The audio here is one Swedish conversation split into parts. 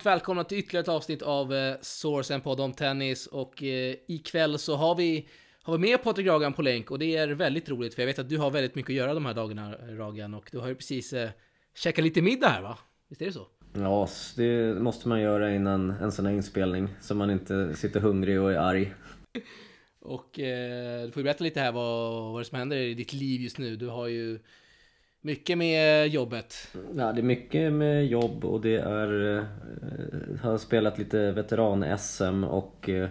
Varmt välkomna till ytterligare ett avsnitt av eh, Source, en podd om tennis. Och eh, ikväll så har vi, har vi med Patrik Ragan på länk och det är väldigt roligt för jag vet att du har väldigt mycket att göra de här dagarna Ragan och du har ju precis eh, käkat lite middag här va? Visst är det så? Ja, det måste man göra innan en sån här inspelning så man inte sitter hungrig och är arg. Och eh, du får ju berätta lite här vad, vad det som händer i ditt liv just nu. Du har ju mycket med jobbet. Ja, det är mycket med jobb och det är... Eh, har spelat lite veteran-SM och eh,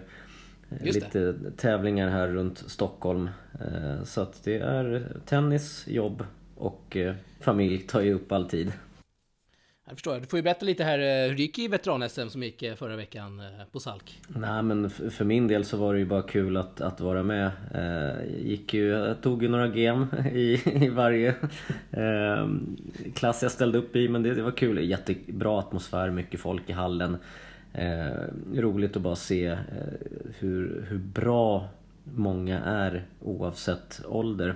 lite tävlingar här runt Stockholm. Eh, så att det är tennis, jobb och eh, familj tar ju upp all tid. Jag förstår. Du får ju berätta lite här eh, hur det gick i veteran-SM som gick eh, förra veckan eh, på Salk. Nej men för min del så var det ju bara kul att, att vara med. gick ju, jag tog ju några gem i, i varje ehm, klass jag ställde upp i men det, det var kul. Jättebra atmosfär, mycket folk i hallen. roligt att bara se hur, hur bra många är oavsett ålder.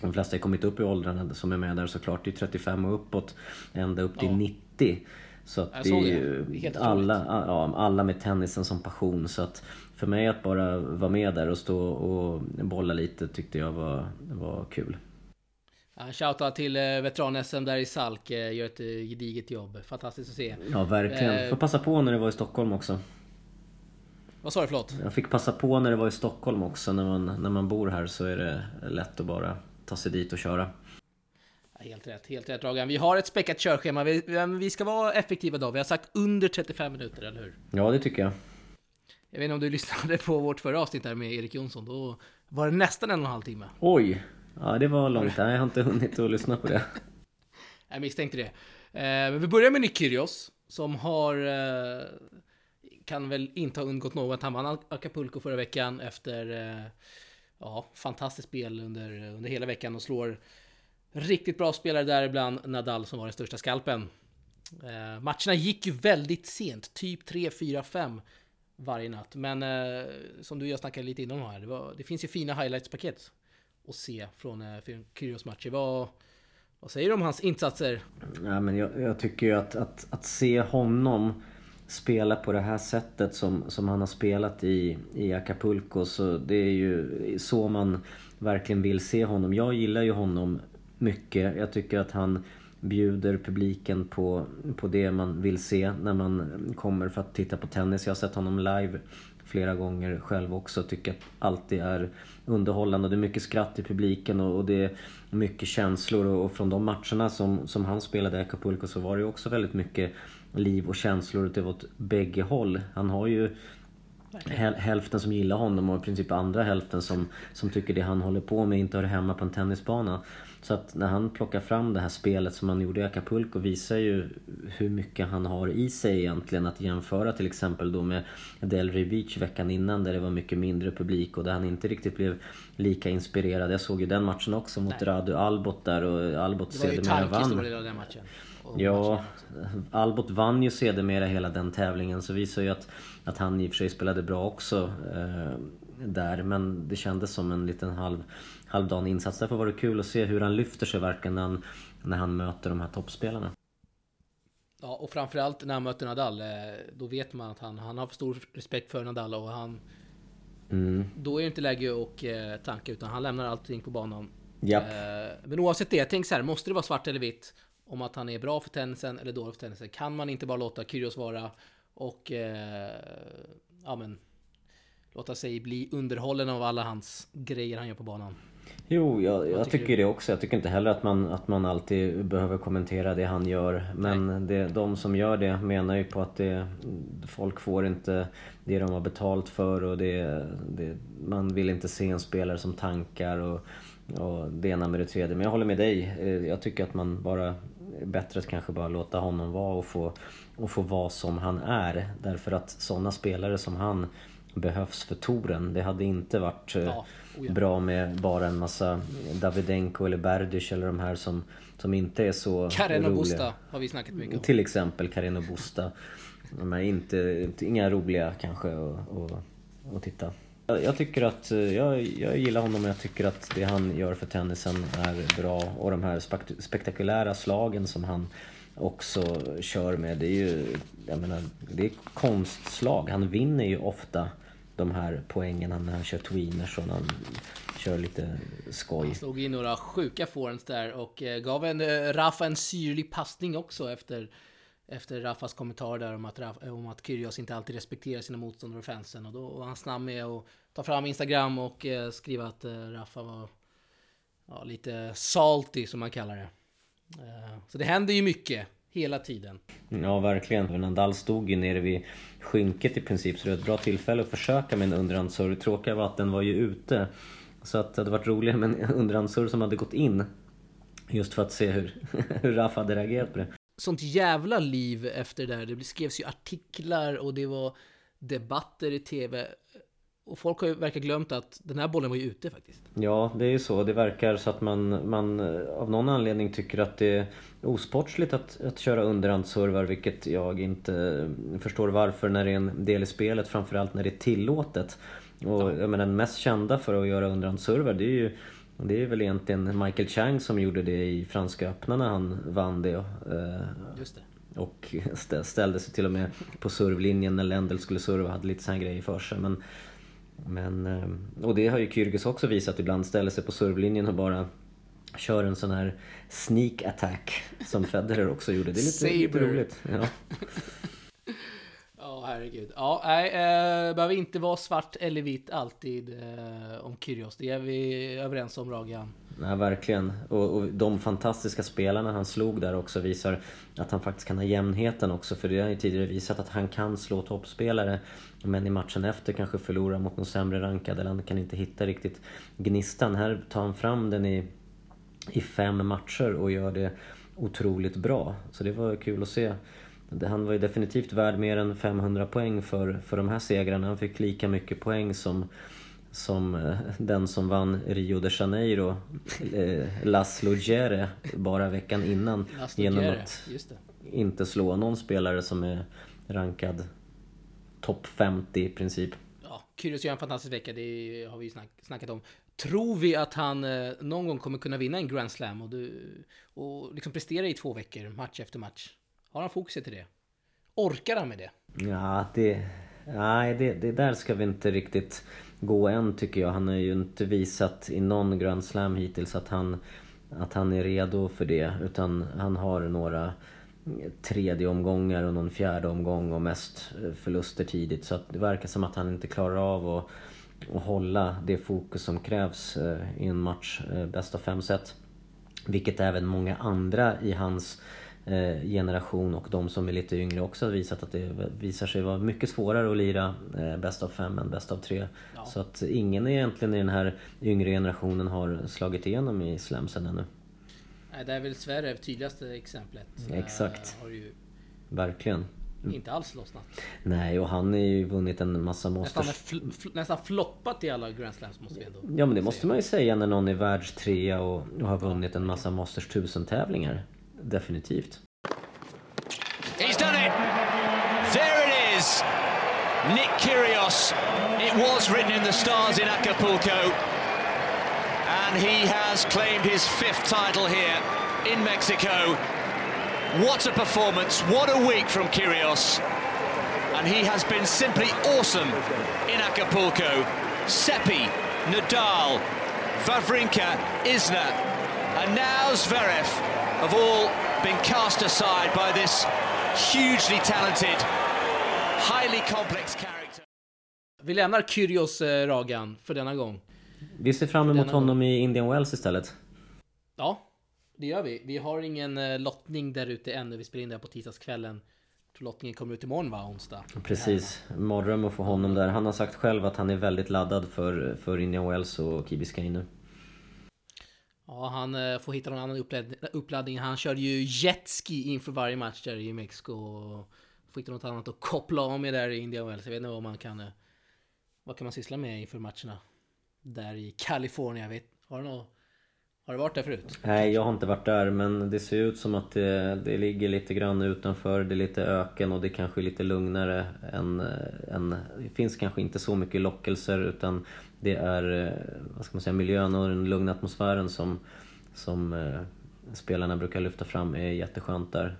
De flesta har kommit upp i åldrarna som är med där såklart. Det är 35 och uppåt. Ända upp till ja. 90. Så att det är ju alla, ja, alla med tennisen som passion. Så att för mig att bara vara med där och stå och bolla lite tyckte jag var, var kul. Ja, Shoutout till eh, veteran-SM där i Salk, eh, gör ett eh, gediget jobb. Fantastiskt att se. Ja, verkligen. Får passa på när det var i Stockholm också. Vad sa du, förlåt? Jag fick passa på när det var i Stockholm också. När man, när man bor här så är det lätt att bara ta sig dit och köra. Helt rätt, helt rätt Dragan. Vi har ett späckat körschema. Vi, vi ska vara effektiva då. Vi har sagt under 35 minuter, eller hur? Ja, det tycker jag. Jag vet inte om du lyssnade på vårt förra avsnitt där med Erik Jonsson. Då var det nästan en och en halv timme. Oj! Ja, det var långt. Nej, jag har inte hunnit att lyssna på det. Jag misstänkte det. Eh, men vi börjar med Nick Kyrgios, som har... Eh, kan väl inte ha undgått något. Han vann Acapulco förra veckan efter eh, ja, fantastiskt spel under, under hela veckan och slår riktigt bra spelare däribland Nadal som var den största skalpen. Eh, matcherna gick ju väldigt sent, typ 3, 4, 5 varje natt. Men eh, som du och jag snackade lite innan här, det, var, det finns ju fina highlights-paket att se från eh, Kyrgios matcher. Vad, vad säger du om hans insatser? Ja, men jag, jag tycker ju att, att, att se honom spela på det här sättet som, som han har spelat i, i Acapulco. Så det är ju så man verkligen vill se honom. Jag gillar ju honom mycket. Jag tycker att han bjuder publiken på, på det man vill se när man kommer för att titta på tennis. Jag har sett honom live flera gånger själv också. Tycker att allt är underhållande. Det är mycket skratt i publiken och, och det är mycket känslor. Och, och, från de matcherna som, som han spelade i Acapulco så var det också väldigt mycket liv och känslor åt bägge håll. Han har ju hälften som gillar honom och i princip andra hälften som, som tycker det han håller på med inte hör hemma på en tennisbana. Så att när han plockar fram det här spelet som han gjorde i Acapulco visar ju hur mycket han har i sig egentligen att jämföra till exempel då med Delray Beach veckan innan där det var mycket mindre publik och där han inte riktigt blev lika inspirerad. Jag såg ju den matchen också mot Nej. Radu Albot där och Albot sedermera vann. Det var ju den matchen. Ja, Albot vann ju sedermera hela den tävlingen så visar ju att, att han i och för sig spelade bra också eh, där. Men det kändes som en liten halv, halvdan insats. Därför var det kul att se hur han lyfter sig verkligen när han, när han möter de här toppspelarna. Ja, och framförallt när han möter Nadal, eh, då vet man att han, han har för stor respekt för Nadal och han... Mm. Då är det inte läge att eh, tanka utan han lämnar allting på banan. Yep. Eh, men oavsett det, tänk så här, måste det vara svart eller vitt? Om att han är bra för tennisen eller dålig för tennisen. Kan man inte bara låta Kyrgios vara och eh, ja, men, låta sig bli underhållen av alla hans grejer han gör på banan? Jo, jag, jag tycker, tycker det också. Jag tycker inte heller att man, att man alltid behöver kommentera det han gör. Men det, de som gör det menar ju på att det, folk får inte det de har betalt för och det, det, man vill inte se en spelare som tankar och, och det ena med det tredje. Men jag håller med dig. Eh, jag tycker att man bara bättre att kanske bara låta honom vara och få, och få vara som han är. Därför att sådana spelare som han behövs för touren. Det hade inte varit eh, oh ja. bra med bara en massa Davidenko eller Berdych eller de här som, som inte är så Karen och Busta har vi snackat mycket om. Till exempel Karen och Busta. De är inte, inga roliga kanske att titta. Jag tycker att, eh, jag, jag gillar honom och jag tycker att det han gör för tennisen är bra och de här spektakulära slagen som han också kör med. Det är ju, jag menar, det är konstslag. Han vinner ju ofta de här poängen när han kör tweeners och när han kör lite skoj. Han slog in några sjuka forehands där och eh, gav en, eh, Rafa en syrlig passning också efter efter Rafas kommentar där om att, om att Kyrgios inte alltid respekterar sina motståndare och fansen. Och då var han snabb med att ta fram Instagram och eh, skriva att eh, Rafa var ja, lite salty som man kallar det. Eh, så det händer ju mycket hela tiden. Ja, verkligen. Nadal stod ju nere vid skynket i princip, så det var ett bra tillfälle att försöka med en underhandsserve. Tråkiga var att den var ju ute. Så att det hade varit roligare med en underhandsserve som hade gått in. Just för att se hur, hur Rafa hade reagerat på det. Sånt jävla liv efter det där. Det skrevs ju artiklar och det var debatter i tv. Och folk har ju verkar glömt att den här bollen var ju ute faktiskt. Ja, det är ju så. Det verkar så att man, man av någon anledning tycker att det är osportsligt att, att köra underhandsservar, vilket jag inte förstår varför när det är en del i spelet, framförallt när det är tillåtet. Och ja. menar, den mest kända för att göra underhandsservar, det är ju det är väl egentligen Michael Chang som gjorde det i Franska öppna när han vann det. Eh, Just det. Och ställde sig till och med på servlinjen när Lendl skulle serva hade lite sådana grejer för sig. Men men, eh, och det har ju Kyrgios också visat ibland, ställer sig på servlinjen och bara kör en sån här sneak attack som Federer också gjorde. Det är lite, lite roligt. Ja. Ja, oh, herregud. Ja, nej, eh, behöver inte vara svart eller vitt alltid eh, om Kyrgios. Det är vi överens om, Ragan. Nej, verkligen. Och, och, de fantastiska spelarna han slog där också visar att han faktiskt kan ha jämnheten också. För det har ju tidigare visat att han kan slå toppspelare. Men i matchen efter kanske förlora mot någon sämre rankad eller han kan inte hitta riktigt gnistan. Här tar han fram den i, i fem matcher och gör det otroligt bra. Så det var kul att se. Han var ju definitivt värd mer än 500 poäng för, för de här segrarna. Han fick lika mycket poäng som som eh, den som vann Rio de Janeiro, eh, Laszlo Djere, bara veckan innan. genom att inte slå någon spelare som är rankad topp 50 i princip. Ja, Kyrgios gör en fantastisk vecka, det har vi snack, snackat om. Tror vi att han eh, någon gång kommer kunna vinna en Grand Slam och, du, och liksom prestera i två veckor, match efter match? Har han fokuset till det? Orkar han med det? Ja, det... Nej, det, det där ska vi inte riktigt gå än tycker jag. Han har ju inte visat i någon Grand Slam hittills att han, att han är redo för det. Utan han har några tredje omgångar och någon fjärde omgång och mest förluster tidigt. Så det verkar som att han inte klarar av att, att hålla det fokus som krävs eh, i en match eh, bäst av fem set. Vilket även många andra i hans Eh, generation och de som är lite yngre också har visat att det visar sig vara mycket svårare att lira eh, bäst av fem än bäst av tre. Ja. Så att ingen egentligen i den här yngre generationen har slagit igenom i slamsen ännu. Nej, det är väl Sverre tydligaste exemplet. Exakt. Har ju Verkligen. Inte alls lossnat. Nej, och han har ju vunnit en massa Masters. Nästan, fl fl nästan floppat i alla Grand Slams måste vi ändå Ja, men det måste man ju säga när någon är världstrea och, och har vunnit en massa Masters 1000 tävlingar. Definitivt. He's done it! There it is! Nick Kyrgios. It was written in the stars in Acapulco. And he has claimed his fifth title here in Mexico. What a performance, what a week from Kyrgios. And he has been simply awesome in Acapulco. Seppi, Nadal, Vavrinka, Isner, and now Zverev have all been cast aside by this hugely talented, highly complex character. Vi lämnar Kyrgios eh, för denna gång. Vi ser fram emot honom i Indian Wells istället. Ja, det gör vi. Vi har ingen eh, lottning där ute ännu. Vi spelar in det här på tisdagskvällen. Lottningen kommer ut imorgon va, onsdag? Precis, mardröm att få honom där. Han har sagt själv att han är väldigt laddad för, för Indian Wells och Key Biscayne Ja, han eh, får hitta någon annan uppladdning. Han körde ju jetski inför varje match där i Mexiko. Får hitta något annat att koppla av med där i Indian Wells. Jag vet inte vad man kan... Eh, vad kan man syssla med inför matcherna? Där i Kalifornien. Jag vet, har du något... Har du varit där förut? Nej, jag har inte varit där men det ser ut som att det, det ligger lite grann utanför. Det är lite öken och det kanske är lite lugnare än, än... Det finns kanske inte så mycket lockelser utan det är eh, vad ska man säga, miljön och den lugna atmosfären som, som eh, spelarna brukar lyfta fram är jätteskönt där.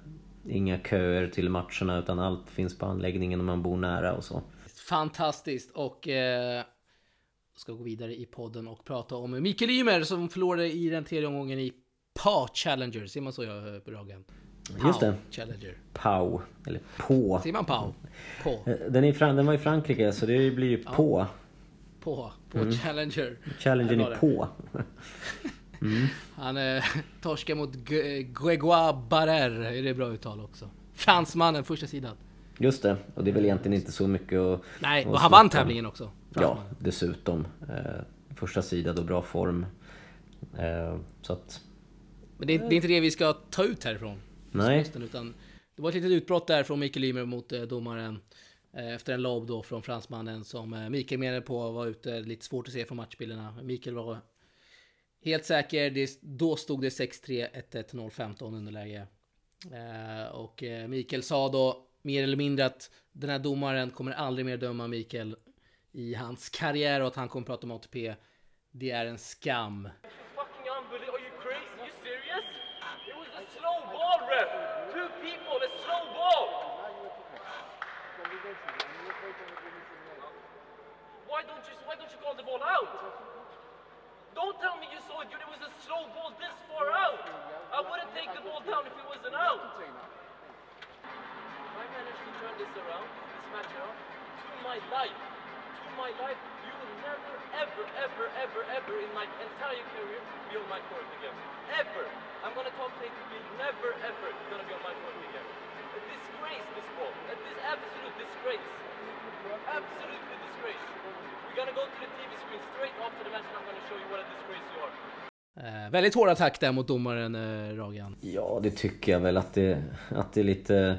inga köer till matcherna utan allt finns på anläggningen och man bor nära och så. Fantastiskt och eh, ska gå vidare i podden och prata om Mikael Ymer som förlorade i den tredje omgången i PA Challenger. Ser man så jag på ragen? Just det. Challenger. Pau, eller på. Säger man Pau? På. Eh, Den, är Fran- den var i Frankrike så det blir ju på. På. På Mm. Challenger. Var är på. Han eh, torskar mot Grégoire Barrer. Är det bra uttal också? Fransmannen, första sidan. Just det, och det är väl egentligen inte så mycket att... Nej, och han vann tävlingen också. Ja, dessutom. Eh, första sidan och bra form. Eh, så att... Men det är, det är inte det vi ska ta ut härifrån. Nej. Utan det var ett litet utbrott där från Mikael Ymer mot eh, domaren. Eh, efter en lob då från fransmannen som eh, Mikael menade på var ute lite svårt att se från matchbilderna. Mikael var helt säker. Det, då stod det 6-3, 1-1, 0-15 underläge. Eh, och eh, Mikael sa då mer eller mindre att den här domaren kommer aldrig mer döma Mikael i hans karriär och att han kommer prata om ATP. Det är en skam. Väldigt hård attack där mot domaren eh, Ragan. Ja, det tycker jag väl att det, att det är lite...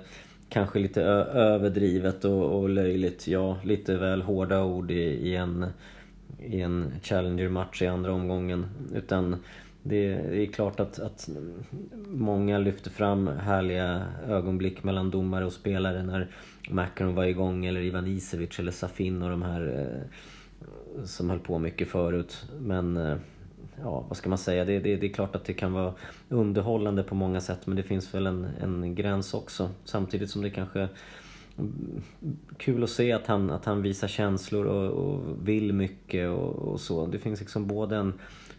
Kanske lite överdrivet och, och löjligt. Ja, lite väl hårda ord i, i en, i en Challenger-match i andra omgången. Utan det, det är klart att, att många lyfter fram härliga ögonblick mellan domare och spelare när McEnroe var igång eller Ivan Isevic eller Safin och de här eh, som höll på mycket förut. Men eh, ja, vad ska man säga? Det, det, det är klart att det kan vara underhållande på många sätt men det finns väl en, en gräns också. Samtidigt som det kanske är kul att se att han, att han visar känslor och, och vill mycket och, och så. Det finns liksom både en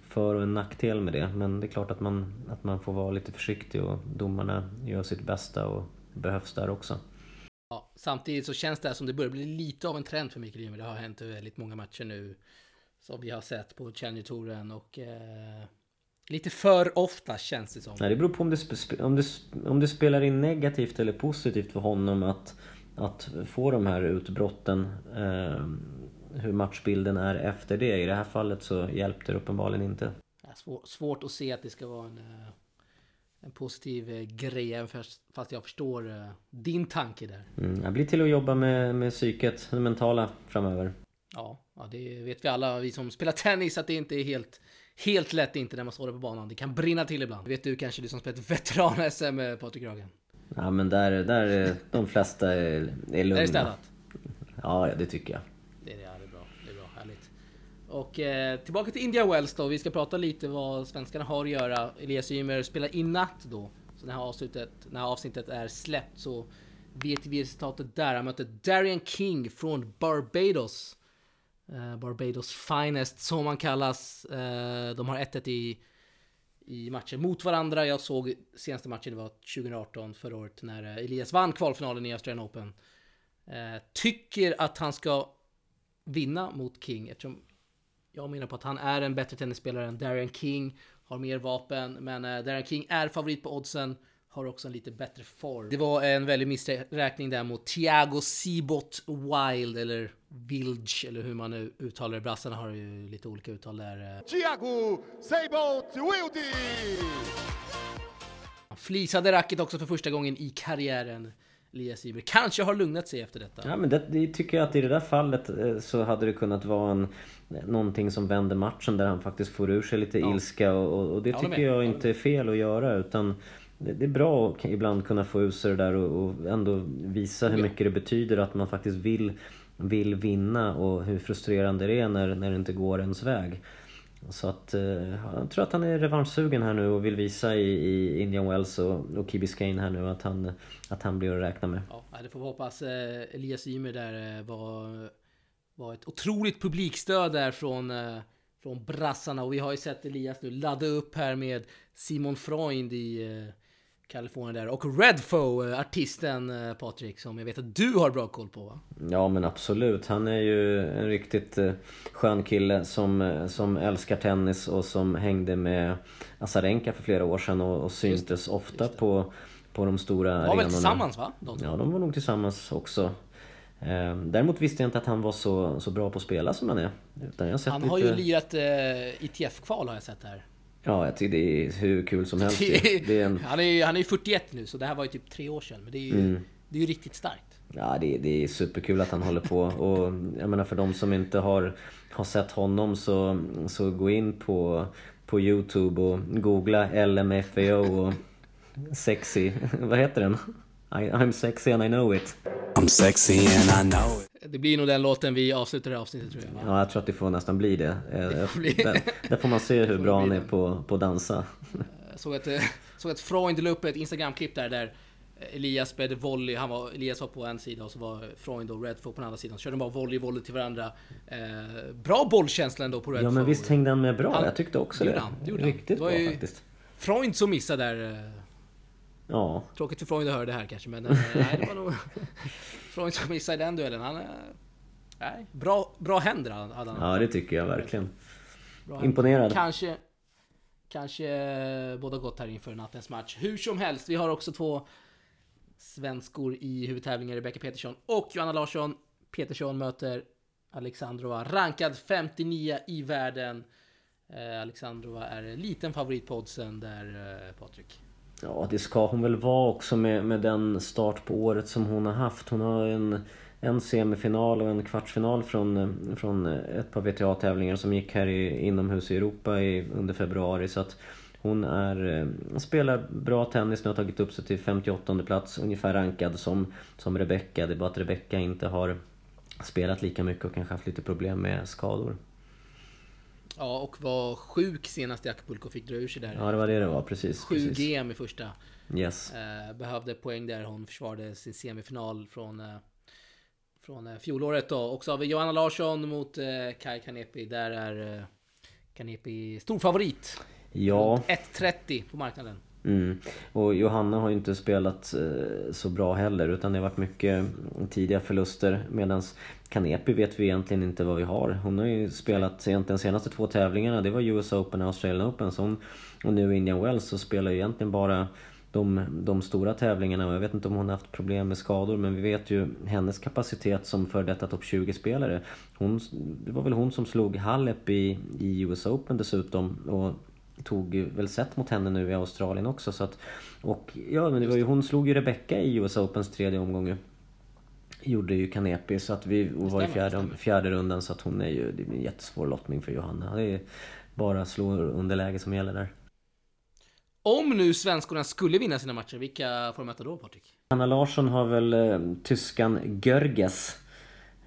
för och en nackdel med det. Men det är klart att man, att man får vara lite försiktig och domarna gör sitt bästa och behövs där också. Ja, samtidigt så känns det här som det börjar bli lite av en trend för Mikael Ymer. Det har hänt väldigt många matcher nu. Som vi har sett på Challenger-touren och eh, lite för ofta känns det som. Nej, det beror på om det, om, det, om det spelar in negativt eller positivt för honom att, att få de här utbrotten. Eh, hur matchbilden är efter det. I det här fallet så hjälpte det uppenbarligen inte. Svår, svårt att se att det ska vara en, eh, en positiv eh, grej, fast jag förstår eh, din tanke där. Mm, jag blir till att jobba med, med psyket, det mentala framöver. Ja, ja, det vet vi alla, vi som spelar tennis, att det inte är helt, helt lätt inte när man står där på banan. Det kan brinna till ibland. Det vet du kanske, du som spelat veteran-SM, eh, Patrik Ragen. Ja men där, där är de flesta är, är lugna. Är det städat? Ja, det tycker jag. Det är det, det är bra. Det är bra, härligt. Och eh, tillbaka till India Wells då. Vi ska prata lite vad svenskarna har att göra. Elias Ymer spelar i natt då. Så när, avslutet, när avsnittet är släppt så vet vi resultatet där. Han möter Darian King från Barbados. Eh, Barbados Finest som man kallas. Eh, de har 1-1 i, i matcher mot varandra. Jag såg senaste matchen, det var 2018 förra året när eh, Elias vann kvalfinalen i Australian Open. Tycker att han ska vinna mot King eftersom jag menar på att han är en bättre tennisspelare än Darian King. Har mer vapen, men Darian King är favorit på oddsen. Har också en lite bättre form. Det var en väldig missräkning där mot Thiago Sibot Wild eller Vilge eller hur man nu uttalar det. Brassarna har ju lite olika uttal där. eh. Thiago Seibot Wildy. Han flisade racket också för första gången i karriären. Elias Ymer kanske har lugnat sig efter detta. Ja men det, det tycker jag att i det där fallet eh, så hade det kunnat vara en, någonting som vänder matchen där han faktiskt får ur sig lite ilska och, och, det Jag tycker jag inte är fel att göra utan det, är bra att ibland kunna få ur sig det där och, och ändå visa hur mycket det betyder att man faktiskt vill, vill vinna och hur frustrerande det är när, när det inte går ens väg. Så att eh, jag tror att han är revanschsugen här nu och vill visa i, i Indian Wells och, och Key här nu att han, att han blir att räkna med. Ja, det får vi hoppas. Eh, Elias Ymer där eh, var, var ett otroligt publikstöd där från, från brassarna. Och vi har ju sett Elias nu ladda upp här med Simon Freund i Kalifornien där. Och Redfo, artisten eh, Patrik, som jag vet att du har bra koll på va? Ja men absolut, han är ju en riktigt eh, skön kille som, eh, som älskar tennis och som hängde med Azarenka för flera år sedan och, och syntes ofta på, på de stora De var arenorna. väl tillsammans va? De? Ja, de var nog tillsammans också. Eh, Däremot visste jag inte att han var så, så bra på att spela som han är. Han lite... har ju lirat eh, ITF-kval har jag sett här. Ja, jag tycker det är hur kul som helst. Det är- är en... Han är han är ju 41 nu, så det här var ju typ tre år sedan. Men det är ju, Mm. det är ju riktigt starkt. Ja, det, det är superkul att han håller på. Och jag menar för de som inte har, har sett honom så, så gå in på, på Youtube och googla LMFAO och sexy. Vad heter den? I, I'm sexy and I know it. I'm sexy and I know it. Det blir nog den låten vi avslutar det här avsnittet tror jag. Va? Ja, jag tror att det får nästan bli det. Eh, får bli- Där, där får man se hur bra han är på, på att dansa. Jag såg att, eh, såg att Freund la upp ett Instagram-klipp där, där Elias spelade volley. Han var, Elias var på en sida och så var Freund och Redfo på den andra sidan. Så körde de bara volley, volley till varandra. Eh, bra bollkänsla ändå på Redfo. Ja, men visst hängde han med bra? Han- Jag tyckte också det det. gjorde han. Riktigt Det var bra ju- faktiskt. Freund som missade där. Ja, Tråkigt för Freund att höra det här kanske, men eh, nej, det var nog Freund som missade den duellen. Han, eh, nej, bra, bra händer hade han. ja det tycker jag verkligen. Bra. Imponerad. Kanske, kanske eh, båda gott här inför nattens match. Hur som helst, vi har också två svenskor i huvudtävlingen, Rebecca Petersson och Johanna Larsson. Petersson möter Alexandrova, rankad 59 i världen. Eh, Alexandrova är en liten favorit på oddsen där, eh, Patrik. Ja, det ska hon väl vara också med, med den start på året som hon har haft. Hon har en, en semifinal och en kvartsfinal från, från ett par WTA-tävlingar som gick här i, inomhus i Europa i, under februari. Så att hon är, eh, spelar bra tennis nu, har tagit upp sig till 58 plats, ungefär rankad som, som Rebecca. Det är bara att Rebecca inte har spelat lika mycket och kanske haft lite problem med skador. Ja, och var sjuk senast i Acapulco, fick dra ur sig där. Ja, det var det det var, precis. 7 precis. GM i första. Yes. Eh, behövde poäng där hon försvarade sin semifinal från, eh, från eh, fjolåret då. Och så har vi Johanna Larsson mot Kai Kanepi. Där är Kanepi stor favorit. Ja. Runt 1.30 på marknaden. Mm. Och Johanna har ju inte spelat eh, så bra heller utan det har varit mycket tidiga förluster medan Kanepi vet vi egentligen inte vad vi har. Hon har ju spelat egentligen de senaste två tävlingarna, det var US Open och Australian Open så hon, och nu Indian Wells så spelar ju egentligen bara de, de stora tävlingarna och jag vet inte om hon har haft problem med skador men vi vet ju hennes kapacitet som för detta topp 20-spelare. Det var väl hon som slog Halep i, i US Open dessutom och tog väl set mot henne nu i Australien också så att Och ja men det var ju, hon slog ju Rebecca i US Opens tredje omgång ju. Gjorde ju Kanepi så att vi och var i fjärde, fjärde rundan så att hon är ju, det blir en jättesvår lottning för Johanna. Det är bara slå underläge som gäller där. Om nu svenskorna skulle vinna sina matcher, vilka får de möta då Patrik? Anna Larsson har väl eh, tyskan Görges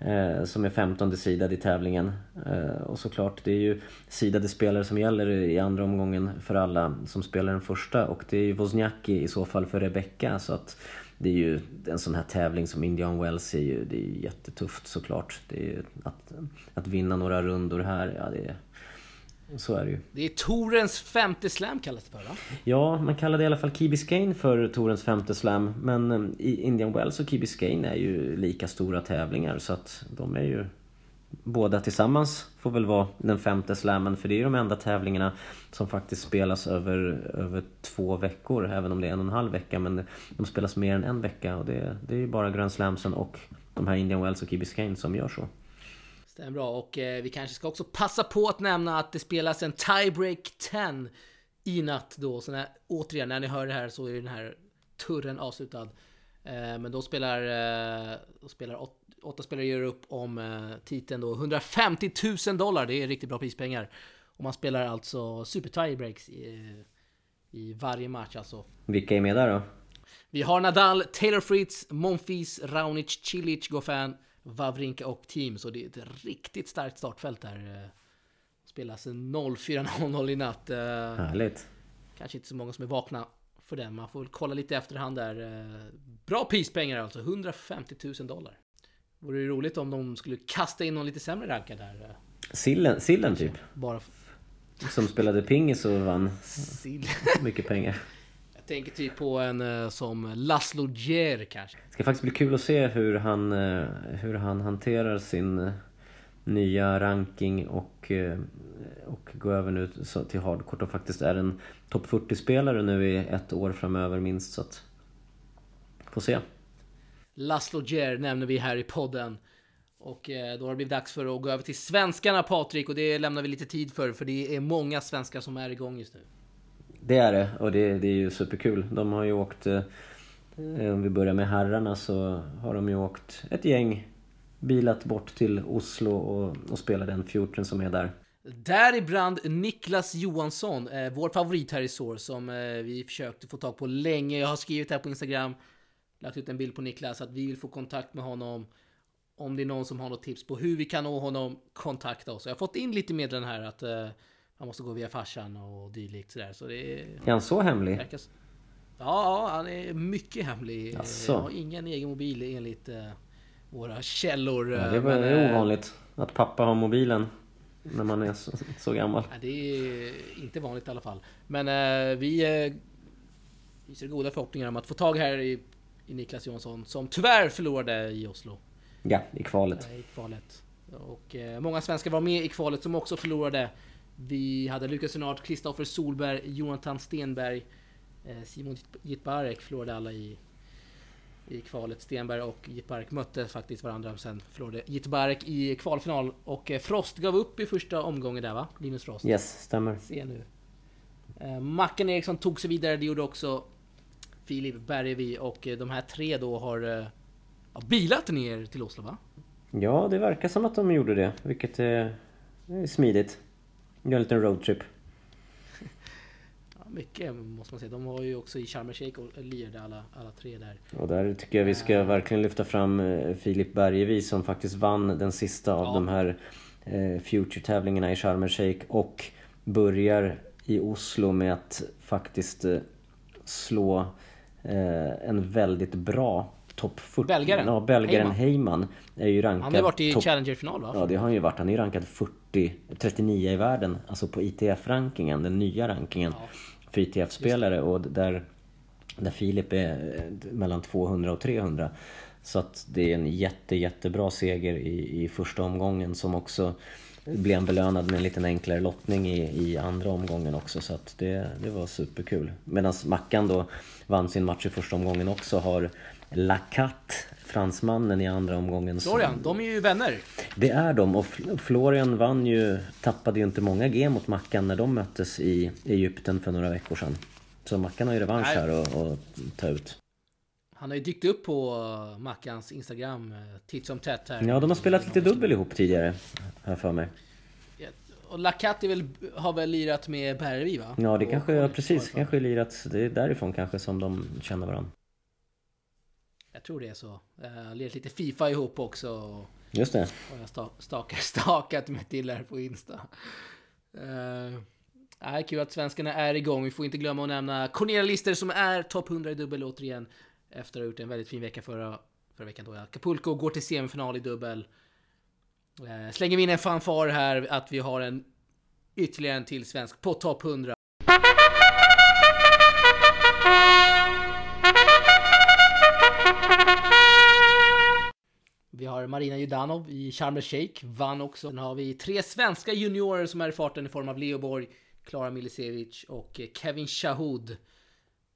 Eh, som är 15 sidad i tävlingen. Eh, och såklart, det är ju sidade spelare som gäller i andra omgången för alla som spelar den första och det är ju Wozniacki i så fall för Rebecca så att det är ju en sån här tävling som Indian Wells är ju, det är ju jättetufft såklart. Det är ju att, att vinna några rundor här, ja det är, så är det ju. Det är Torens femte slam kallas det för va? Ja, man kallade i alla fall Key Biscayne för Torens femte slam. Men eh, i Indian Wells och Key Biscayne är ju lika stora tävlingar så att de är ju... Båda tillsammans får väl vara den femte slammen för det är ju de enda tävlingarna som faktiskt spelas över, över två veckor även om det är en och en halv vecka men de spelas mer än en vecka och det, det är ju bara Grand Slamsen och de här Indian Wells och Key Biscayne som gör så. Stämmer bra och eh, vi kanske ska också passa på att nämna att det spelas en tiebreak 10 i natt då. Så när, återigen, när ni hör det här så är den här turren avslutad. Eh, men då spelar, eh, då spelar åt, åtta spelare gör upp om eh, titeln då. 150 000 dollar, det är riktigt bra prispengar. Och man spelar alltså super tiebreaks i, i varje match alltså. Vilka är med där då? Vi har Nadal, Taylor Fritz, Monfils, Raonic, Cilic, Goffin, Wawrinka och Team. Så det är ett riktigt starkt startfält där. eh, spelas 04.00 i natt. Eh, Härligt. Kanske inte så många som är vakna för den. Man får väl kolla lite efterhand där. Eh, Bra prispengar alltså, 150 000 dollar. Vore det roligt om de skulle kasta in någon lite sämre rankad där. Sillen, sillen typ. Bara Som spelade pingis och vann sill. mycket pengar. Tänker typ på en eh, som Laszlo Djer kanske. Det ska faktiskt bli kul att se hur han, eh, hur han hanterar sin eh, nya ranking och, och gå över nu till hardcourt och faktiskt är en topp 40-spelare nu i ett år framöver minst så att... Får se. Laszlo Djer nämner vi här i podden. Och då har det blivit dags för att gå över till svenskarna Patrik och det lämnar vi lite tid för för det är många svenskar som är igång just nu. Det är det och det, det är ju superkul. De har ju åkt, eh, om vi börjar med herrarna så har de ju åkt ett gäng bilat bort till Oslo och, och spelat den fjorten som är där. Däribland Niklas Johansson, eh, vår favorit här i SOR som eh, vi försökte få tag på länge. Jag har skrivit här på Instagram, lagt ut en bild på Niklas att vi vill få kontakt med honom. Om det är någon som har något tips på hur vi kan nå honom, kontakta oss. Jag har fått in lite meddelanden här att eh, han måste gå via farsan och dylikt sådär. Så det är... Är han så hemlig? verkar Ja, han är mycket hemlig. Jaså? Jag har ingen egen mobil enligt eh, våra källor. Ja, eh, det var men, det är eh, ovanligt att pappa har mobilen när man är så, så gammal. Ja, det är inte vanligt i alla fall. Men eh, vi eh, hyser goda förhoppningar om att få tag här i, i Niklas Johansson som tyvärr förlorade i Oslo Ja, i kvalet. i kvalet. Och eh, många svenskar var med i kvalet som också förlorade. Vi hade Lukas Senart, Kristoffer Solberg, Jonathan Stenberg, eh, Simon Jitbarek förlorade alla i, i kvalet. Stenberg och Jitbarek mötte faktiskt varandra. Sen förlorade Jitbarek i kvalfinal och eh, Frost gav upp i första omgången där va? Linus Frost. Yes, stämmer. Se nu. Eh, Macken Eriksson tog sig vidare, det gjorde också Filip Bergevi och de här tre då har ja, bilat ner till Oslo va? Ja, det verkar som att de gjorde det, vilket är smidigt. Gör en liten roadtrip. Ja, mycket måste man säga. De var ju också i Sharm el Sheikh och lirade alla, alla tre där. Och där tycker jag vi ska verkligen lyfta fram eh, Filip Bergevi som faktiskt vann den sista av Ja. de här eh, Future-tävlingarna i Sharm el Sheikh och börjar i Oslo med att faktiskt eh, slå eh, en väldigt bra topp 40. Belgaren. Ja, belgaren Heyman. Heyman är ju rankad Han har varit i topp- Challenger-final va? Ja det har han ju varit. Han är ju rankad 40, 39 i världen. Alltså på ITF-rankingen, den nya rankingen. För ITF-spelare och där, där Filip är eh, mellan 200 och 300. Så att det är en jätte, jättebra seger i, i första omgången som också blev belönad med en liten enklare lottning i, i andra omgången också. Så att det, det var superkul. Medan Mackan då vann sin match i första omgången också har Lacat, fransmannen i andra omgången. som- Florian, de är ju vänner. det är de och Fl- Florian vann ju, tappade ju inte många G mot Mackan när de möttes i Egypten för några veckor sedan. Så Mackan har ju revansch Nej. här och, och ta ut. Han har ju dykt upp på Mackans Instagram eh, titt som tätt här. Ja, de har spelat lite dubbel ihop tidigare, jag för mig. Och Lacat är väl, har väl lirat med Bergvi va? Ja, det Och kanske, ja, precis, kanske lirat, det är därifrån kanske som de känner varandra. Jag tror det är så. Uh, lirat lite Fifa ihop också. Och Just det. har jag sta- stakar, stakat mig till här på Insta. Uh, är kul att svenskarna är igång. Vi får inte glömma att nämna Cornelia Lister som är topp 100 i dubbel återigen. Efter att ha gjort en väldigt fin vecka förra, förra veckan då. Acapulco går till semifinal i dubbel. Eh, slänger vi in en fanfar här att vi har en ytterligare en till svensk på topp 100. Vi har Marina Judanov i Sharm el Sheikh, vann också. Sen har vi tre svenska juniorer som är i farten i form av Leo Borg, Klara Milisevic och Kevin Shahoud.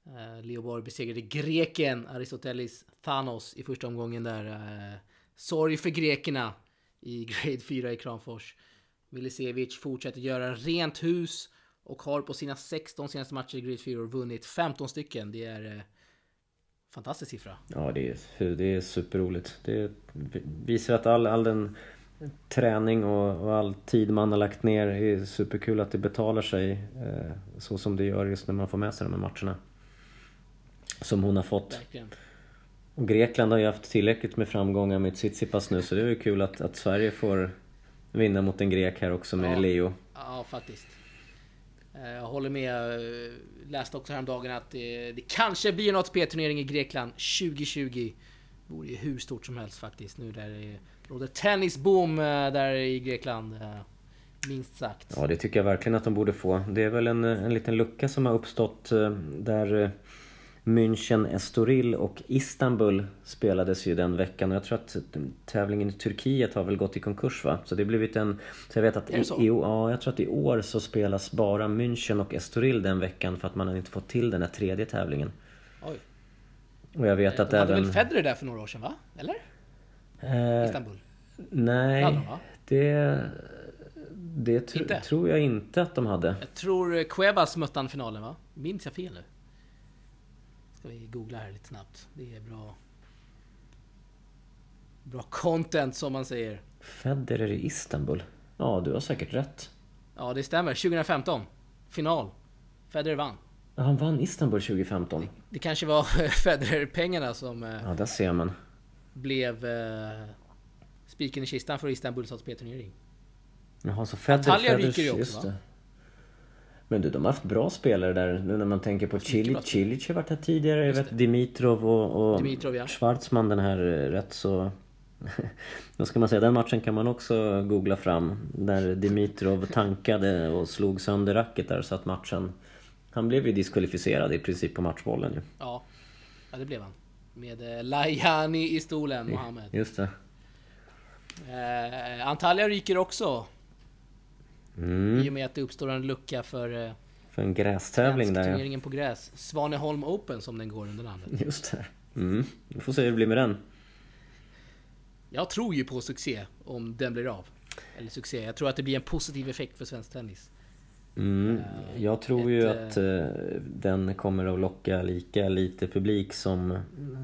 Eh, Leo Borg besegrade greken Aristotelis Thanos i första omgången där. Eh, sorg för grekerna i grade 4 i Kramfors. Milisevic fortsätter göra rent hus och har på sina 16 senaste matcher i grade 4 vunnit 15 stycken. Det är eh, fantastisk siffra. Ja, det är, det är superroligt. Det visar att all, all den träning och, och all tid man har lagt ner är superkul att det betalar sig eh, så som det gör just när man får med sig de här matcherna. Som hon har fått. Verkligen. Och Grekland har ju haft tillräckligt med framgångar med Tsitsipas nu så det är ju kul att, att Sverige får vinna mot en grek här också med Ja. Leo. Ja, faktiskt. Eh, jag håller med. Eh, läste också häromdagen att det, det kanske blir en ATP-turnering i Grekland 2020. Det Vore ju hur stort som helst faktiskt nu där det råder tennisboom eh, där i Grekland. Minst sagt. Ja, det tycker jag verkligen att de borde få. Det är väl en, en liten lucka som har uppstått där München, Estoril och Istanbul spelades ju den veckan och jag tror att tävlingen i Turkiet har väl gått i konkurs va? Så det har blivit en... Så jag vet att i, i, ja, jag tror att i år så spelas bara München och Estoril den veckan för att man har inte fått till den här tredje tävlingen. Oj. Och jag vet att De hade även... väl Federer där för några år sedan va? Eller? Eh, Istanbul? nej, Hade va? det... Det tr- Inte? tror jag inte att de hade. Jag tror eh, Cuevas mötte han finalen va? Minns jag fel nu? Ska vi googla här lite snabbt. Det är bra... Bra content som man säger. Federer i Istanbul? Ja, du har säkert rätt. Ja, det stämmer. 2015. Final. Federer vann. Ja, Han vann Istanbul 2015. Det kanske var Federer-pengarna som eh, Ja, där ser man. blev eh, spiken i kistan för Istanbuls ATP-turnering. Jaha, så Federer... Federer- ryker ju också, va? Men du, de har haft bra spelare där nu när man tänker på Cilic. Cilic har varit här tidigare. Jag vet Dimitrov och, och Dimitrov, ja. Schwarzman den här eh, rätt så... Vad ska man säga? Den matchen kan man också googla fram. Där Dimitrov tankade och slog sönder racket där så att matchen... Han blev ju diskvalificerad i princip på matchbollen ju. Ja, ja det blev han. Med eh, Lajani i stolen, Mohammed. Just det. Eh, Antalya ryker också. Mm. I och med att det uppstår en lucka för eh, För en grästävling där ja. turneringen på gräs. Svaneholm Open som den går under namnet. Just det. Mm. Vi får se hur det blir med den. Jag tror ju på succé om den blir av. Eller succé. Jag tror att det blir en positiv effekt för svensk tennis. Mm. Jag tror ju ett, att eh, den kommer att locka lika lite publik som...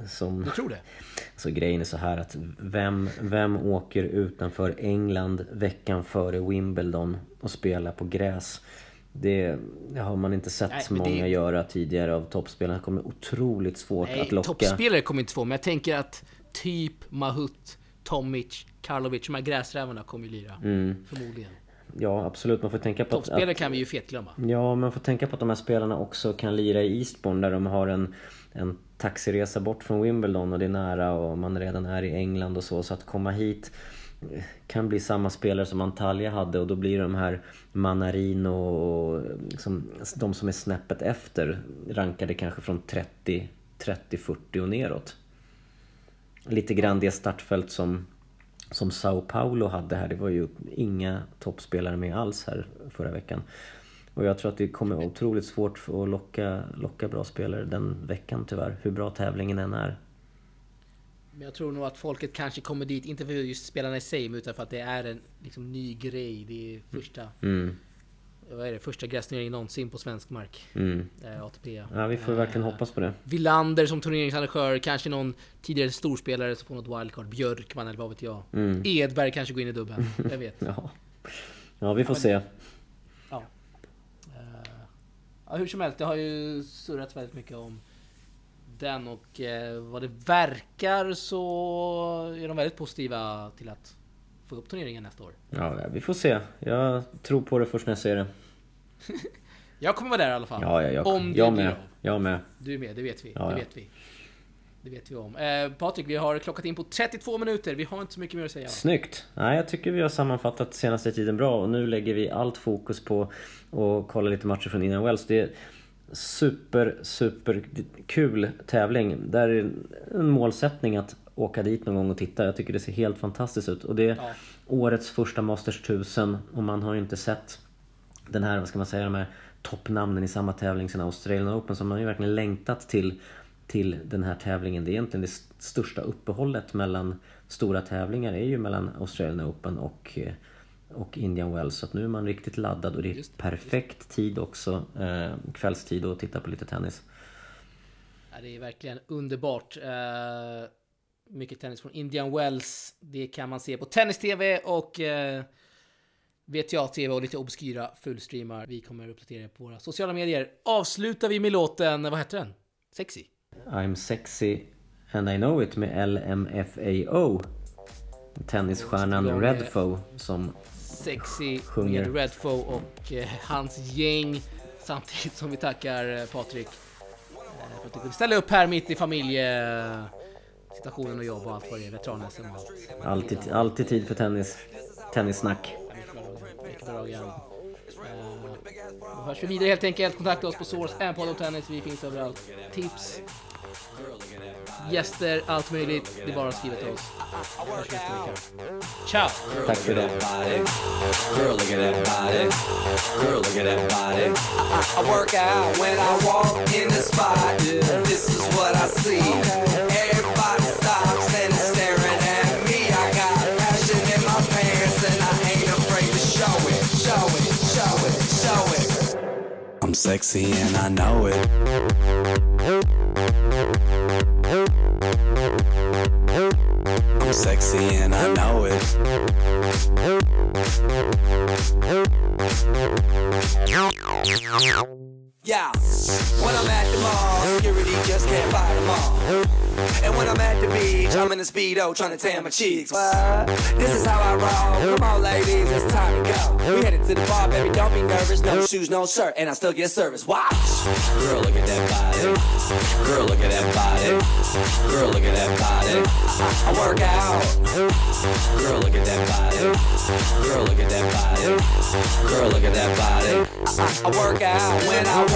som Du tror det? så grejen är så här att vem, vem åker utanför England veckan före Wimbledon och spelar på gräs? Det, det har man inte sett Nej, många det- göra tidigare av toppspelarna. Det kommer otroligt svårt Nej, att locka. toppspelare kommer inte få, men jag tänker att typ Mahut, Tomic, Karlovic, de här gräsrävarna kommer ju lira. Mm. Förmodligen. Ja absolut, man får tänka på att, Toppspelare att kan vi ju fetglömma. Ja, man får tänka på att de här spelarna också kan lira i Eastbourne där de har en, en taxiresa bort från Wimbledon och det är nära och man redan är i England och så. Så att komma hit eh, kan bli samma spelare som Antalya hade och då blir de här Manarino och liksom, de som är snäppet efter rankade kanske från 30, 30-40 och neråt. Lite grann det startfält som som Sao Paulo hade här. Det var ju inga toppspelare med alls här förra veckan. Och jag tror att det kommer vara otroligt svårt att locka, locka bra spelare den veckan tyvärr. Hur bra tävlingen än är. Men jag tror nog att folket kanske kommer dit, inte för just spelarna i sig, utan för att det är en liksom, ny grej. Det är första, Mm, vad är det, första grästurneringen någonsin på svensk mark. mm. Eh, ATP. Ja, vi får verkligen Eh, hoppas på det. Villander som turneringsarrangör, kanske någon tidigare storspelare som får något wildcard. Björkman eller vad vet jag. Mm. Edberg kanske går in i dubben. Vem vet? Ja, ja vi får se. Ja. Eh, ja, hur som helst, det har ju surrats väldigt mycket om den och vad det verkar så är de väldigt positiva till att få upp turneringen nästa år. Ja, vi får se. Jag tror på det först när jag ser det. Jag kommer vara där i alla fall. Ja, ja, jag, om det jag blir med. av. Jag med. Du är med, det vet vi. Ja, det ja. vet vi. Det vet vi om. Eh, Patrik, vi har klockat in på 32 minuter. Vi har inte så mycket mer att säga. Snyggt! Nej, jag tycker vi har sammanfattat senaste tiden bra och nu lägger vi allt fokus på att kolla lite matcher från Indian Wells. Det super, super kul tävling. Där är en målsättning att åka dit någon gång och titta. Jag tycker det ser helt fantastiskt ut. Och det är Ja. årets första Masters 1000 och man har ju inte sett den här, vad ska man säga, de här toppnamnen i samma tävling sen Australian Open. Så man har ju verkligen längtat till, till den här tävlingen. Det är egentligen det st- största uppehållet mellan stora tävlingar är ju mellan Australian Open och, eh, och Indian Wells. Så att nu är man riktigt laddad och det är Just perfekt tid också, eh, kvällstid att titta på lite tennis. Ja, det är verkligen underbart. Eh, mycket tennis från Indian Wells. Det kan man se på Tennis-TV och eh, VTA-TV och lite obskyra fullstreamar. Vi kommer uppdatera er på våra sociala medier. Avslutar vi med låten, vad heter den? Sexy? I'm sexy and I know it med LMFAO. Tennisstjärnan Och jag är- Redfo som Sexy Sjunger. med Redfo och eh, hans gäng. Samtidigt som vi tackar eh, Patrik eh, för att du kunde ställa upp här mitt i familjesituationen och jobb och allt vad det är. Veteran-SM och allt. Alltid, alltid tid för tennis. Tennissnack. Eh, Då hörs vi vidare helt enkelt. Kontakta oss på Source and Podden Tennis. Vi finns överallt. Tips, gäster, allt möjligt. Det är bara att skriva till oss. Hörs nästa vecka. Ciao! Tack för det. Girl, look at that body. Girl, look at that body. I, I, I work out when I walk in the spot. This is what I see. Everybody stops and is staring at me. I got passion in my pants and I ain't afraid to show it, show it, show it, show it. I'm sexy and I know it. Sexy and I know it. Yeah, when I'm at the mall, security just can't fight them all. And when I'm at the beach, I'm in a speedo trying to tan my cheeks. What? This is how I roll. Come on, ladies, it's time to go. We headed to the bar, baby. Don't be nervous. No shoes, no shirt, and I still get service. Watch. Girl, look at that body. Girl, look at that body. Girl, look at that body. I, I, work out. Girl, look at that body. Girl, look at that body. Girl, look at that body. I, I, work out when I walk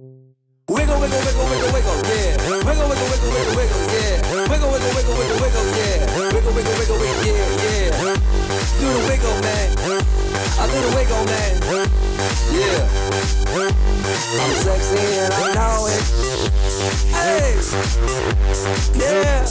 Wiggle, wiggle, wiggle, wiggle, wiggle, yeah. Wiggle, wiggle, wiggle, wiggle, wiggle, yeah. Wiggle, wiggle, wiggle, wiggle, wiggle, yeah. Wiggle, wiggle, wiggle, wiggle, yeah, yeah. Do the wiggle, man. I do the wiggle, man. Yeah. I'm sexy and I know it. Hey. Yeah.